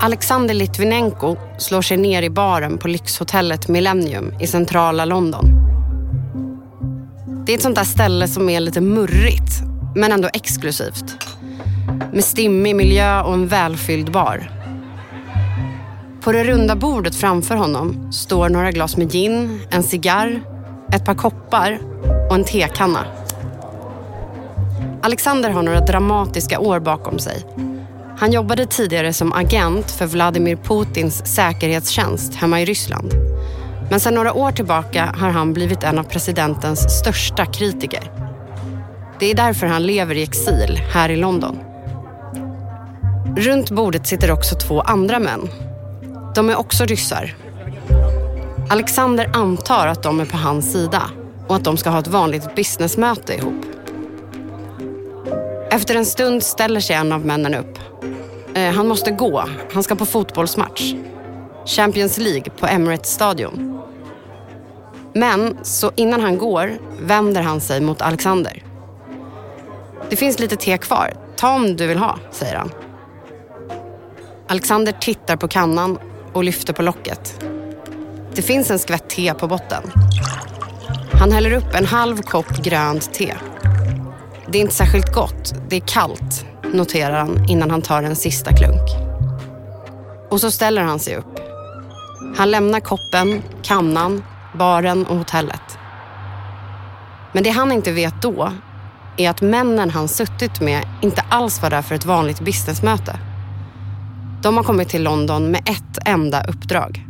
Alexander Litvinenko slår sig ner i baren på lyxhotellet Millennium i centrala London. Det är ett sånt där ställe som är lite murrigt, men ändå exklusivt. Med stimmig miljö och en välfylld bar. På det runda bordet framför honom står några glas med gin, en cigarr, ett par koppar och en tekanna. Alexander har några dramatiska år bakom sig. Han jobbade tidigare som agent för Vladimir Putins säkerhetstjänst hemma i Ryssland. Men sedan några år tillbaka har han blivit en av presidentens största kritiker. Det är därför han lever i exil här i London. Runt bordet sitter också två andra män. De är också ryssar. Alexander antar att de är på hans sida och att de ska ha ett vanligt businessmöte ihop. Efter en stund ställer sig en av männen upp. Eh, han måste gå. Han ska på fotbollsmatch. Champions League på Emirates stadion. Men så innan han går vänder han sig mot Alexander. Det finns lite te kvar. Ta om du vill ha, säger han. Alexander tittar på kannan och lyfter på locket. Det finns en skvätt te på botten. Han häller upp en halv kopp grönt te. Det är inte särskilt gott, det är kallt, noterar han innan han tar en sista klunk. Och så ställer han sig upp. Han lämnar koppen, kannan, baren och hotellet. Men det han inte vet då är att männen han suttit med inte alls var där för ett vanligt businessmöte. De har kommit till London med ett enda uppdrag.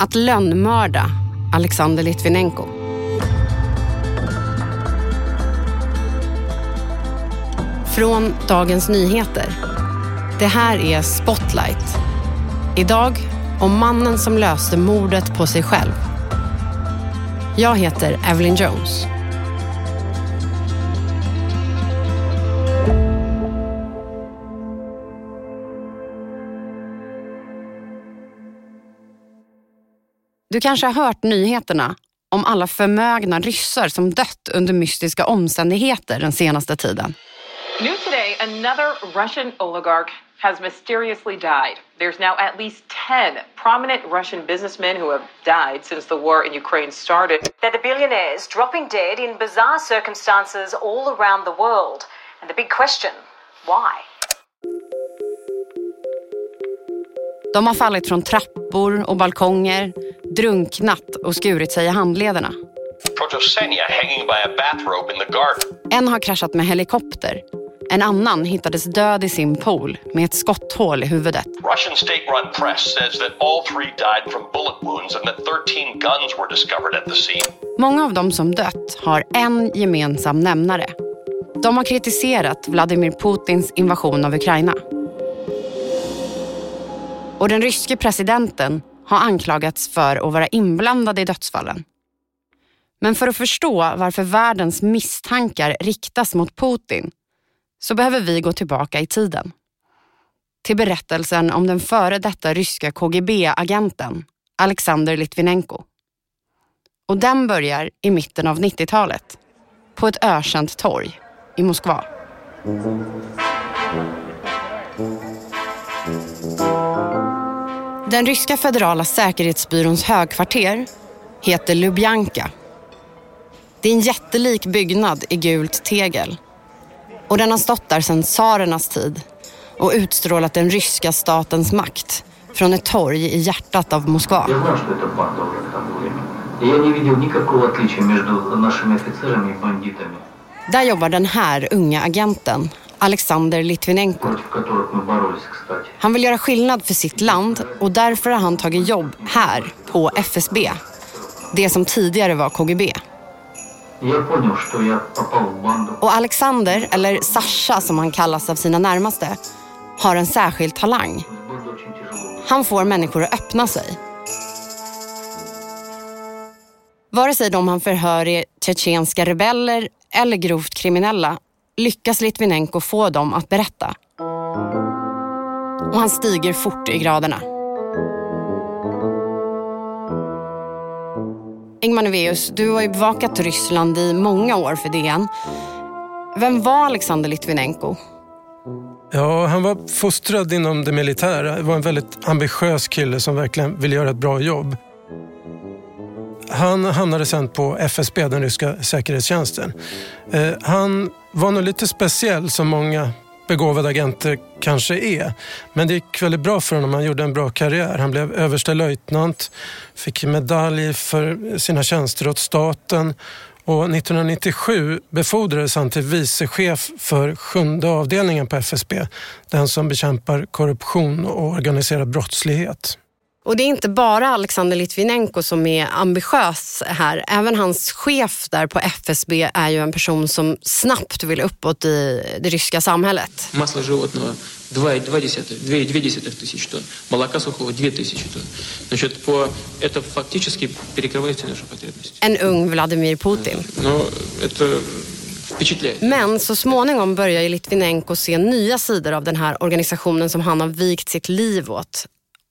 Att lönnmörda Alexander Litvinenko. Från Dagens Nyheter. Det här är Spotlight. Idag om mannen som löste mordet på sig själv. Jag heter Evelyn Jones. Du kanske har hört nyheterna om alla förmögna ryssar som dött under mystiska omständigheter den senaste tiden. New today, another Russian oligarch has mysteriously died. There's now at least 10 prominent Russian businessmen who have died since the war in Ukraine started. They're the billionaires dropping dead in bizarre circumstances all around the world. And the big question why? De har fallit från trappor och balkonger, drunknat och skurit sig i handlederna. Protosenia hanging by a bathrobe in the garden. En har kraschat med helikopter. En annan hittades död i sin pool med ett skotthål i huvudet. Russian state-run press says that all three died from bullet wounds and that 13 guns were discovered at the scene. Många av dem som dött har en gemensam nämnare. De har kritiserat Vladimir Putins invasion av Ukraina. Och den ryske presidenten har anklagats för att vara inblandad i dödsfallen. Men för att förstå varför världens misstankar riktas mot Putin så behöver vi gå tillbaka i tiden. Till berättelsen om den före detta ryska KGB-agenten Alexander Litvinenko. Och den börjar i mitten av 90-talet på ett ökänt torg i Moskva. Den ryska federala säkerhetsbyråns högkvarter heter Lubjanka. Det är en jättelik byggnad i gult tegel. Och den har stått där sedan tsarernas tid och utstrålat den ryska statens makt från ett torg i hjärtat av Moskva. Där jobbar den här unga agenten, Alexander Litvinenko. Han vill göra skillnad för sitt land och därför har han tagit jobb här på FSB. Det som tidigare var KGB. Och Alexander, eller Sasha som han kallas av sina närmaste, har en särskild talang. Han får människor att öppna sig. Vare sig de han förhör är tjetjenska rebeller eller grovt kriminella lyckas Litvinenko få dem att berätta. Och han stiger fort i graderna. Ingmar Neveus, du har ju bevakat Ryssland i många år för DN. Vem var Alexander Litvinenko? Ja, han var fostrad inom det militära. Det var en väldigt ambitiös kille som verkligen ville göra ett bra jobb. Han hamnade sen på FSB, den ryska säkerhetstjänsten. Eh, han var nog lite speciell som många begåvade agenter kanske är. Men det gick väldigt bra för honom. Han gjorde en bra karriär. Han blev överstelöjtnant, fick medalj för sina tjänster åt staten och 1997 befordrades han till vicechef för sjunde avdelningen på FSB. Den som bekämpar korruption och organiserad brottslighet. Och det är inte bara Alexander Litvinenko som är ambitiös här. Även hans chef där på FSB är ju en person som snabbt vill uppåt i det ryska samhället. Масло животного 2,2 тысяч тонн, молока сухого 2 тысячи тонн. Значит, по, это фактически перекрывает все наши потребности. En ung Vladimir Putin. Но это впечатляет. Men så småningom börjar ju Litvinenko se nya sidor av den här organisationen som han har vigt sitt liv åt.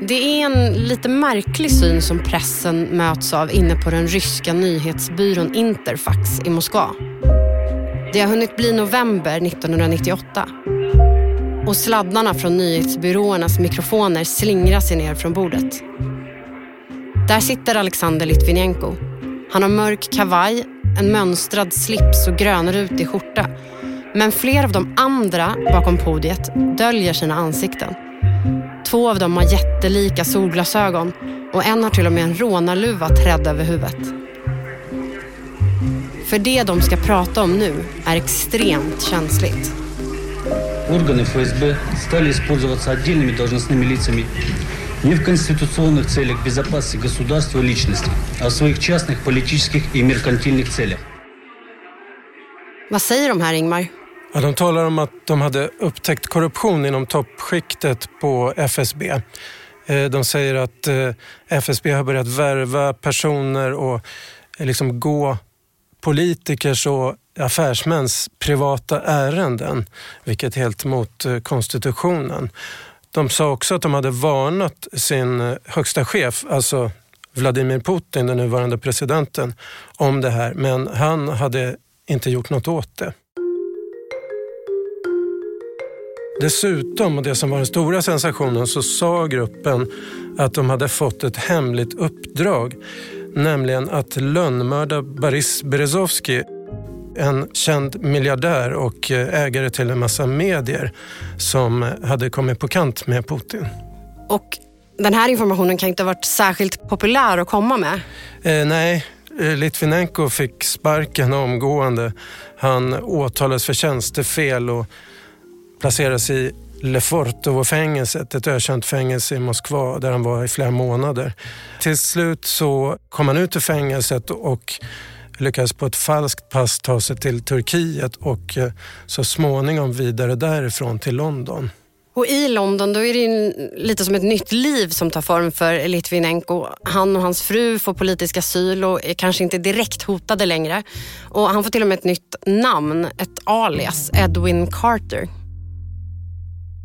Det är en lite märklig syn som pressen möts av inne på den ryska nyhetsbyrån Interfax i Moskva. Det har hunnit bli november 1998 och sladdarna från nyhetsbyråernas mikrofoner slingrar sig ner från bordet. Där sitter Alexander Litvinenko. Han har mörk kavaj, en mönstrad slips och grönrutig skjorta. Men fler av de andra bakom podiet döljer sina ansikten. Två av dem har jättelika solglasögon och en har till och med en rånarluva trädd över huvudet. För det de ska prata om nu är extremt känsligt. Органы ФСБ стали использоваться отдельными должностными лицами не в конституционных целях безопасности государства и личности, а в своих частных политических и меркантильных целях. Vad säger de här, Ingmar? Ja, de talar om att de hade upptäckt korruption inom toppskiktet på FSB. Eh, de säger att eh, FSB har börjat värva personer och eh, liksom gå politikers och affärsmäns privata ärenden, vilket är helt mot konstitutionen. De sa också att de hade varnat sin högsta chef, alltså Vladimir Putin, den nuvarande presidenten, om det här, men han hade inte gjort något åt det. Dessutom, och det som var den stora sensationen, så sa gruppen att de hade fått ett hemligt uppdrag. Nämligen att lönnmörda Boris Berezovsky, en känd miljardär och ägare till en massa medier som hade kommit på kant med Putin. Och den här informationen kan inte ha varit särskilt populär att komma med. Eh, nej, Litvinenko fick sparken omgående. Han åtalades för tjänstefel och placeras i Lefortovo-fängelset, ett ökänt fängelse i Moskva där han var i flera månader. Till slut så kom han ut ur fängelset och lyckades på ett falskt pass ta sig till Turkiet och eh, så småningom vidare därifrån till London. Och i London då är det lite som ett nytt liv som tar form för Litvinenko. Han och hans fru får politisk asyl och är kanske inte direkt hotade längre. Och han får till och med ett nytt namn, ett alias, Edwin Carter.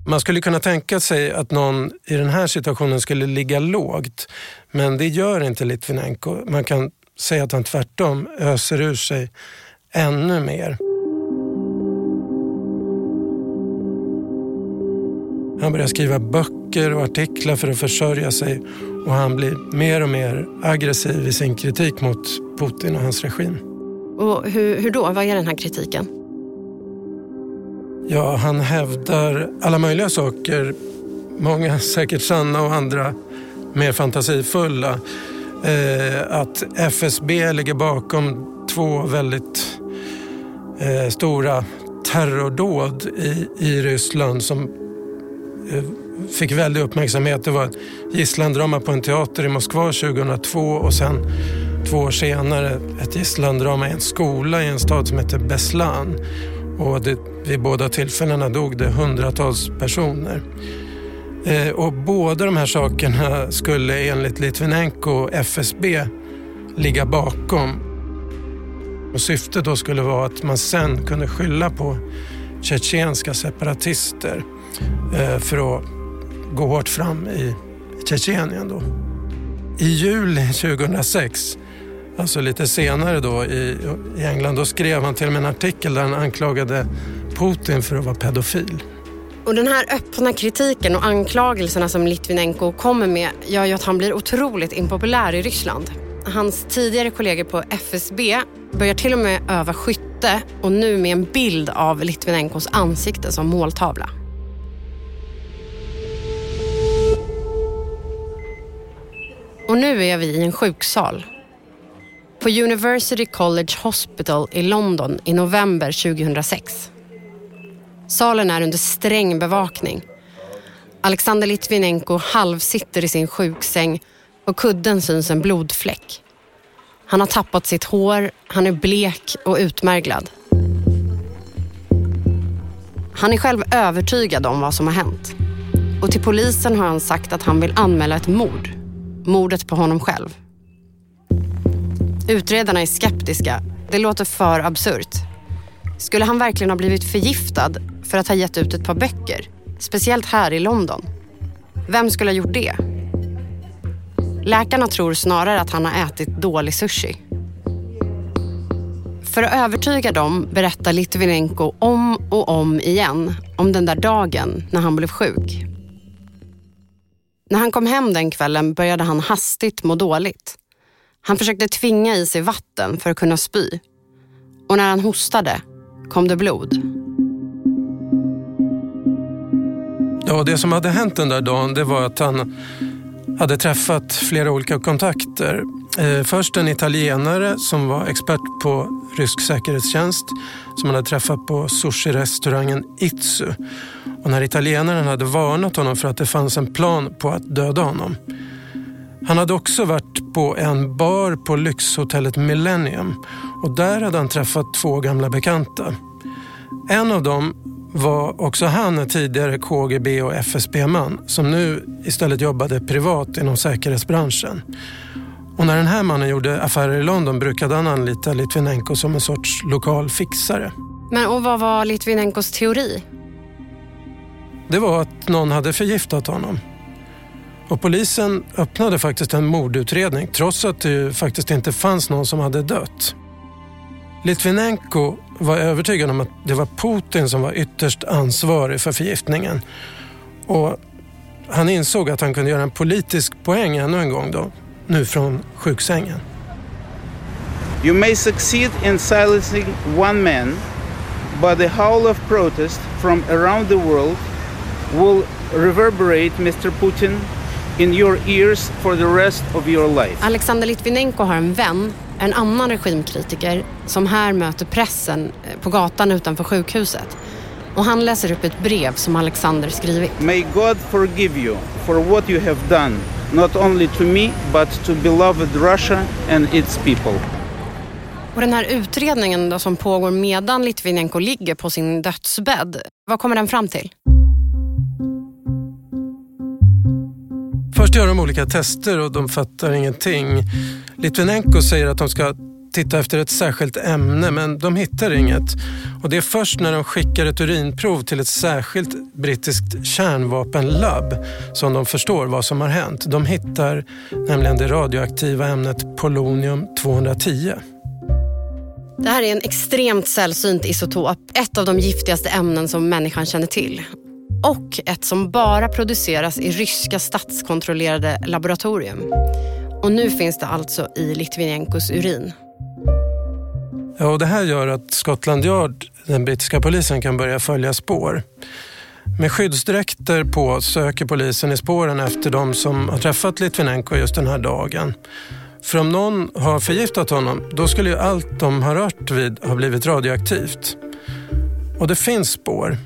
Man skulle kunna tänka sig att någon i den här situationen skulle ligga lågt. Men det gör inte Litvinenko. Man kan säga att han tvärtom öser ur sig ännu mer. Han börjar skriva böcker och artiklar för att försörja sig och han blir mer och mer aggressiv i sin kritik mot Putin och hans regim. Och hur, hur då? Vad är den här kritiken? Ja, han hävdar alla möjliga saker. Många säkert sanna och andra mer fantasifulla. Eh, att FSB ligger bakom två väldigt eh, stora terrordåd i, i Ryssland som eh, fick väldig uppmärksamhet. Det var ett gisslandrama på en teater i Moskva 2002 och sen två år senare ett gisslandrama i en skola i en stad som heter Beslan. Och det, vid båda tillfällena dog det hundratals personer. Eh, och båda de här sakerna skulle enligt Litvinenko och FSB ligga bakom. Och syftet då skulle vara att man sen kunde skylla på tjetjenska separatister eh, för att gå hårt fram i Tjetjenien. Då. I juli 2006, alltså lite senare då i, i England, då skrev han till och med en artikel där han anklagade Putin för att vara pedofil. Och den här öppna kritiken och anklagelserna som Litvinenko kommer med gör ju att han blir otroligt impopulär i Ryssland. Hans tidigare kollegor på FSB börjar till och med öva skytte och nu med en bild av Litvinenkos ansikte som måltavla. Och nu är vi i en sjuksal. På University College Hospital i London i november 2006. Salen är under sträng bevakning. Alexander Litvinenko halvsitter i sin sjuksäng och kudden syns en blodfläck. Han har tappat sitt hår, han är blek och utmärglad. Han är själv övertygad om vad som har hänt. Och till polisen har han sagt att han vill anmäla ett mord. Mordet på honom själv. Utredarna är skeptiska. Det låter för absurt. Skulle han verkligen ha blivit förgiftad för att ha gett ut ett par böcker? Speciellt här i London. Vem skulle ha gjort det? Läkarna tror snarare att han har ätit dålig sushi. För att övertyga dem berättar Litvinenko om och om igen om den där dagen när han blev sjuk. När han kom hem den kvällen började han hastigt må dåligt. Han försökte tvinga i sig vatten för att kunna spy. Och när han hostade kom det blod. Ja, det som hade hänt den där dagen det var att han hade träffat flera olika kontakter. Eh, först en italienare som var expert på rysk säkerhetstjänst som han hade träffat på sushi-restaurangen Itsu. Och när italienaren hade varnat honom för att det fanns en plan på att döda honom. Han hade också varit på en bar på lyxhotellet Millennium och där hade han träffat två gamla bekanta. En av dem var också han en tidigare KGB och FSB-man som nu istället jobbade privat inom säkerhetsbranschen. Och när den här mannen gjorde affärer i London brukade han anlita Litvinenko som en sorts lokal fixare. Men och vad var Litvinenkos teori? Det var att någon hade förgiftat honom. Och polisen öppnade faktiskt en mordutredning trots att det faktiskt inte fanns någon som hade dött. Litvinenko var övertygad om att det var Putin som var ytterst ansvarig för förgiftningen. Och han insåg att han kunde göra en politisk poäng ännu en gång då, nu från sjuksängen. You may succeed in silencing one man, but the howl of protest from around the world will reverberate Mr Putin in your ears for the rest of your life. Alexander Litvinenko har en vän, en annan regimkritiker, som här möter pressen eh, på gatan utanför sjukhuset. Och han läser upp ett brev som Alexander skrivit. May God forgive you for what you have done, not only to me but to beloved Russia and its people. Och den här utredningen då som pågår medan Litvinenko ligger på sin dödsbädd, vad kommer den fram till? Först gör de olika tester och de fattar ingenting. Litvinenko säger att de ska titta efter ett särskilt ämne men de hittar inget. Och det är först när de skickar ett urinprov till ett särskilt brittiskt kärnvapenlabb som de förstår vad som har hänt. De hittar nämligen det radioaktiva ämnet polonium 210. Det här är en extremt sällsynt isotop, ett av de giftigaste ämnen som människan känner till och ett som bara produceras i ryska statskontrollerade laboratorium. Och nu finns det alltså i Litvinenkos urin. Ja, och det här gör att Scotland Yard, den brittiska polisen, kan börja följa spår. Med skyddsdräkter på söker polisen i spåren efter de som har träffat Litvinenko just den här dagen. För om någon har förgiftat honom, då skulle ju allt de har rört vid ha blivit radioaktivt. Och det finns spår.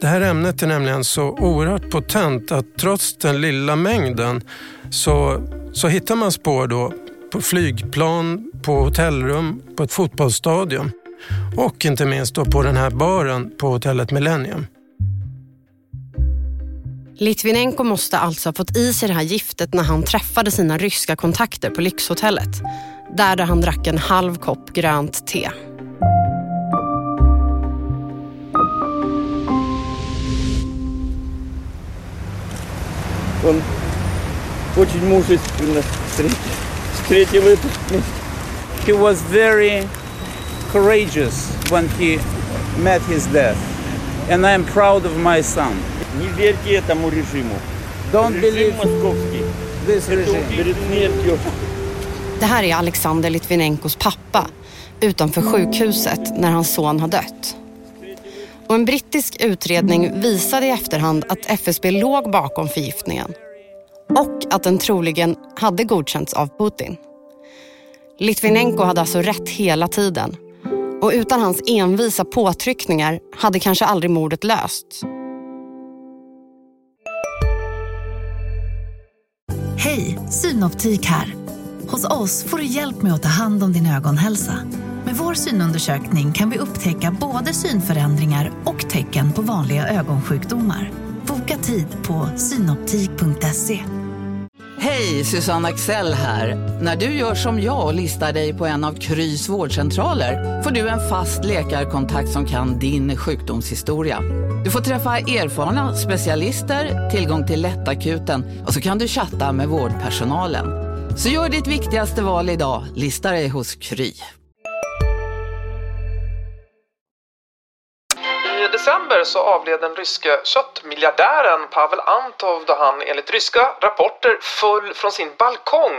Det här ämnet är nämligen så oerhört potent att trots den lilla mängden så, så hittar man spår då på flygplan, på hotellrum, på ett fotbollsstadion och inte minst då på den här baren på hotellet Millennium. Litvinenko måste alltså ha fått i sig det här giftet när han träffade sina ryska kontakter på lyxhotellet. Där, där han drack en halv kopp grönt te. Он очень мужественно встретил эту He was very courageous when he met his death. And I am proud of my son. Не верьте этому режиму. Don't Режим believe московский. this Это regime. перед смертью. Det här är Alexander Litvinenkos pappa utanför sjukhuset när hans son har dött. Och en brittisk utredning visade i efterhand att FSB låg bakom förgiftningen och att den troligen hade godkänts av Putin. Litvinenko hade alltså rätt hela tiden och utan hans envisa påtryckningar hade kanske aldrig mordet lösts. Hej, Synoptik här. Hos oss får du hjälp med att ta hand om din ögonhälsa. Vår synundersökning kan vi upptäcka både synförändringar och tecken på vanliga ögonsjukdomar. Boka tid på synoptik.se. Hej, Susanne Axel här. När du gör som jag och listar dig på en av Krys vårdcentraler får du en fast läkarkontakt som kan din sjukdomshistoria. Du får träffa erfarna specialister, tillgång till lättakuten och så kan du chatta med vårdpersonalen. Så gör ditt viktigaste val idag, lista dig hos Kry. I december så avled den ryske köttmiljardären Pavel Antov då han enligt ryska rapporter föll från sin balkong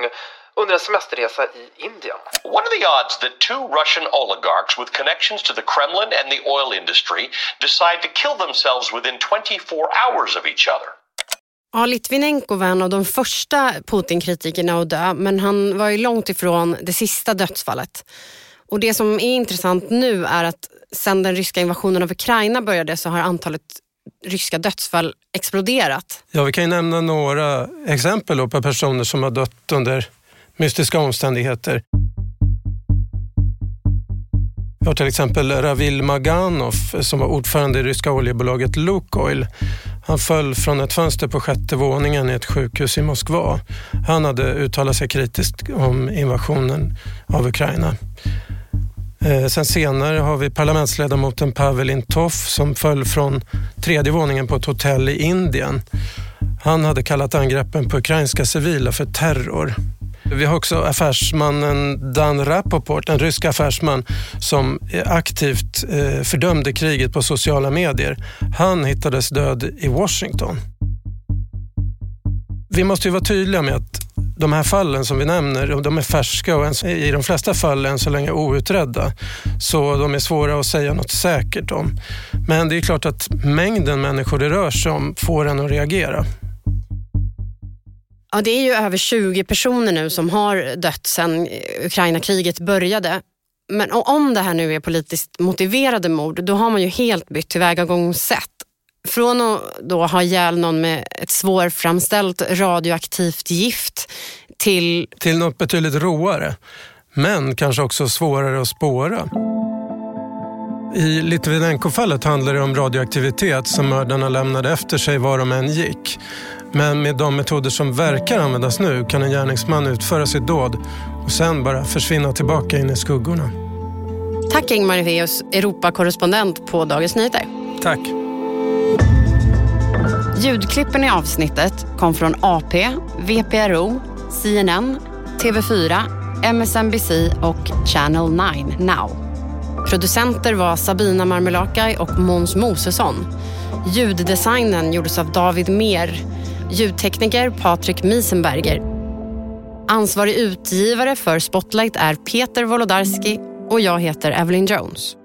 under en semesterresa i Indien. What are the odds that two Russian oligarchs with connections to the Kremlin and the oil industry decide to kill themselves within 24 hours of each other? Ja, Litvinenko var en av de första Putin-kritikerna att dö, men han var ju långt ifrån det sista dödsfallet. Och det som är intressant nu är att sedan den ryska invasionen av Ukraina började så har antalet ryska dödsfall exploderat. Ja, vi kan ju nämna några exempel på personer som har dött under mystiska omständigheter. Vi har till exempel Ravil Maganov som var ordförande i ryska oljebolaget Lukoil. Han föll från ett fönster på sjätte våningen i ett sjukhus i Moskva. Han hade uttalat sig kritiskt om invasionen av Ukraina. Eh, sen senare har vi parlamentsledamoten Pavel Intoff som föll från tredje våningen på ett hotell i Indien. Han hade kallat angreppen på ukrainska civila för terror. Vi har också affärsmannen Dan Rapoport, en rysk affärsman som aktivt eh, fördömde kriget på sociala medier. Han hittades död i Washington. Vi måste ju vara tydliga med att de här fallen som vi nämner, de är färska och i de flesta fall än så länge outredda. Så de är svåra att säga något säkert om. Men det är klart att mängden människor det rör sig om får en att reagera. Ja, det är ju över 20 personer nu som har dött sedan Ukraina-kriget började. Men om det här nu är politiskt motiverade mord, då har man ju helt bytt tillvägagångssätt. Från att då ha ihjäl någon med ett svårframställt radioaktivt gift till... Till något betydligt råare, men kanske också svårare att spåra. I Litvinenko-fallet handlar det om radioaktivitet som mördarna lämnade efter sig var de än gick. Men med de metoder som verkar användas nu kan en gärningsman utföra sitt dåd och sen bara försvinna tillbaka in i skuggorna. Tack Ingmar Eveus, Europakorrespondent på Dagens Nyheter. Tack. Ljudklippen i avsnittet kom från AP, VPRO, CNN, TV4, MSNBC och Channel 9 Now. Producenter var Sabina Marmelakai och Måns Mosesson. Ljuddesignen gjordes av David Mer. Ljudtekniker Patrik Miesenberger. Ansvarig utgivare för Spotlight är Peter Wolodarski och jag heter Evelyn Jones.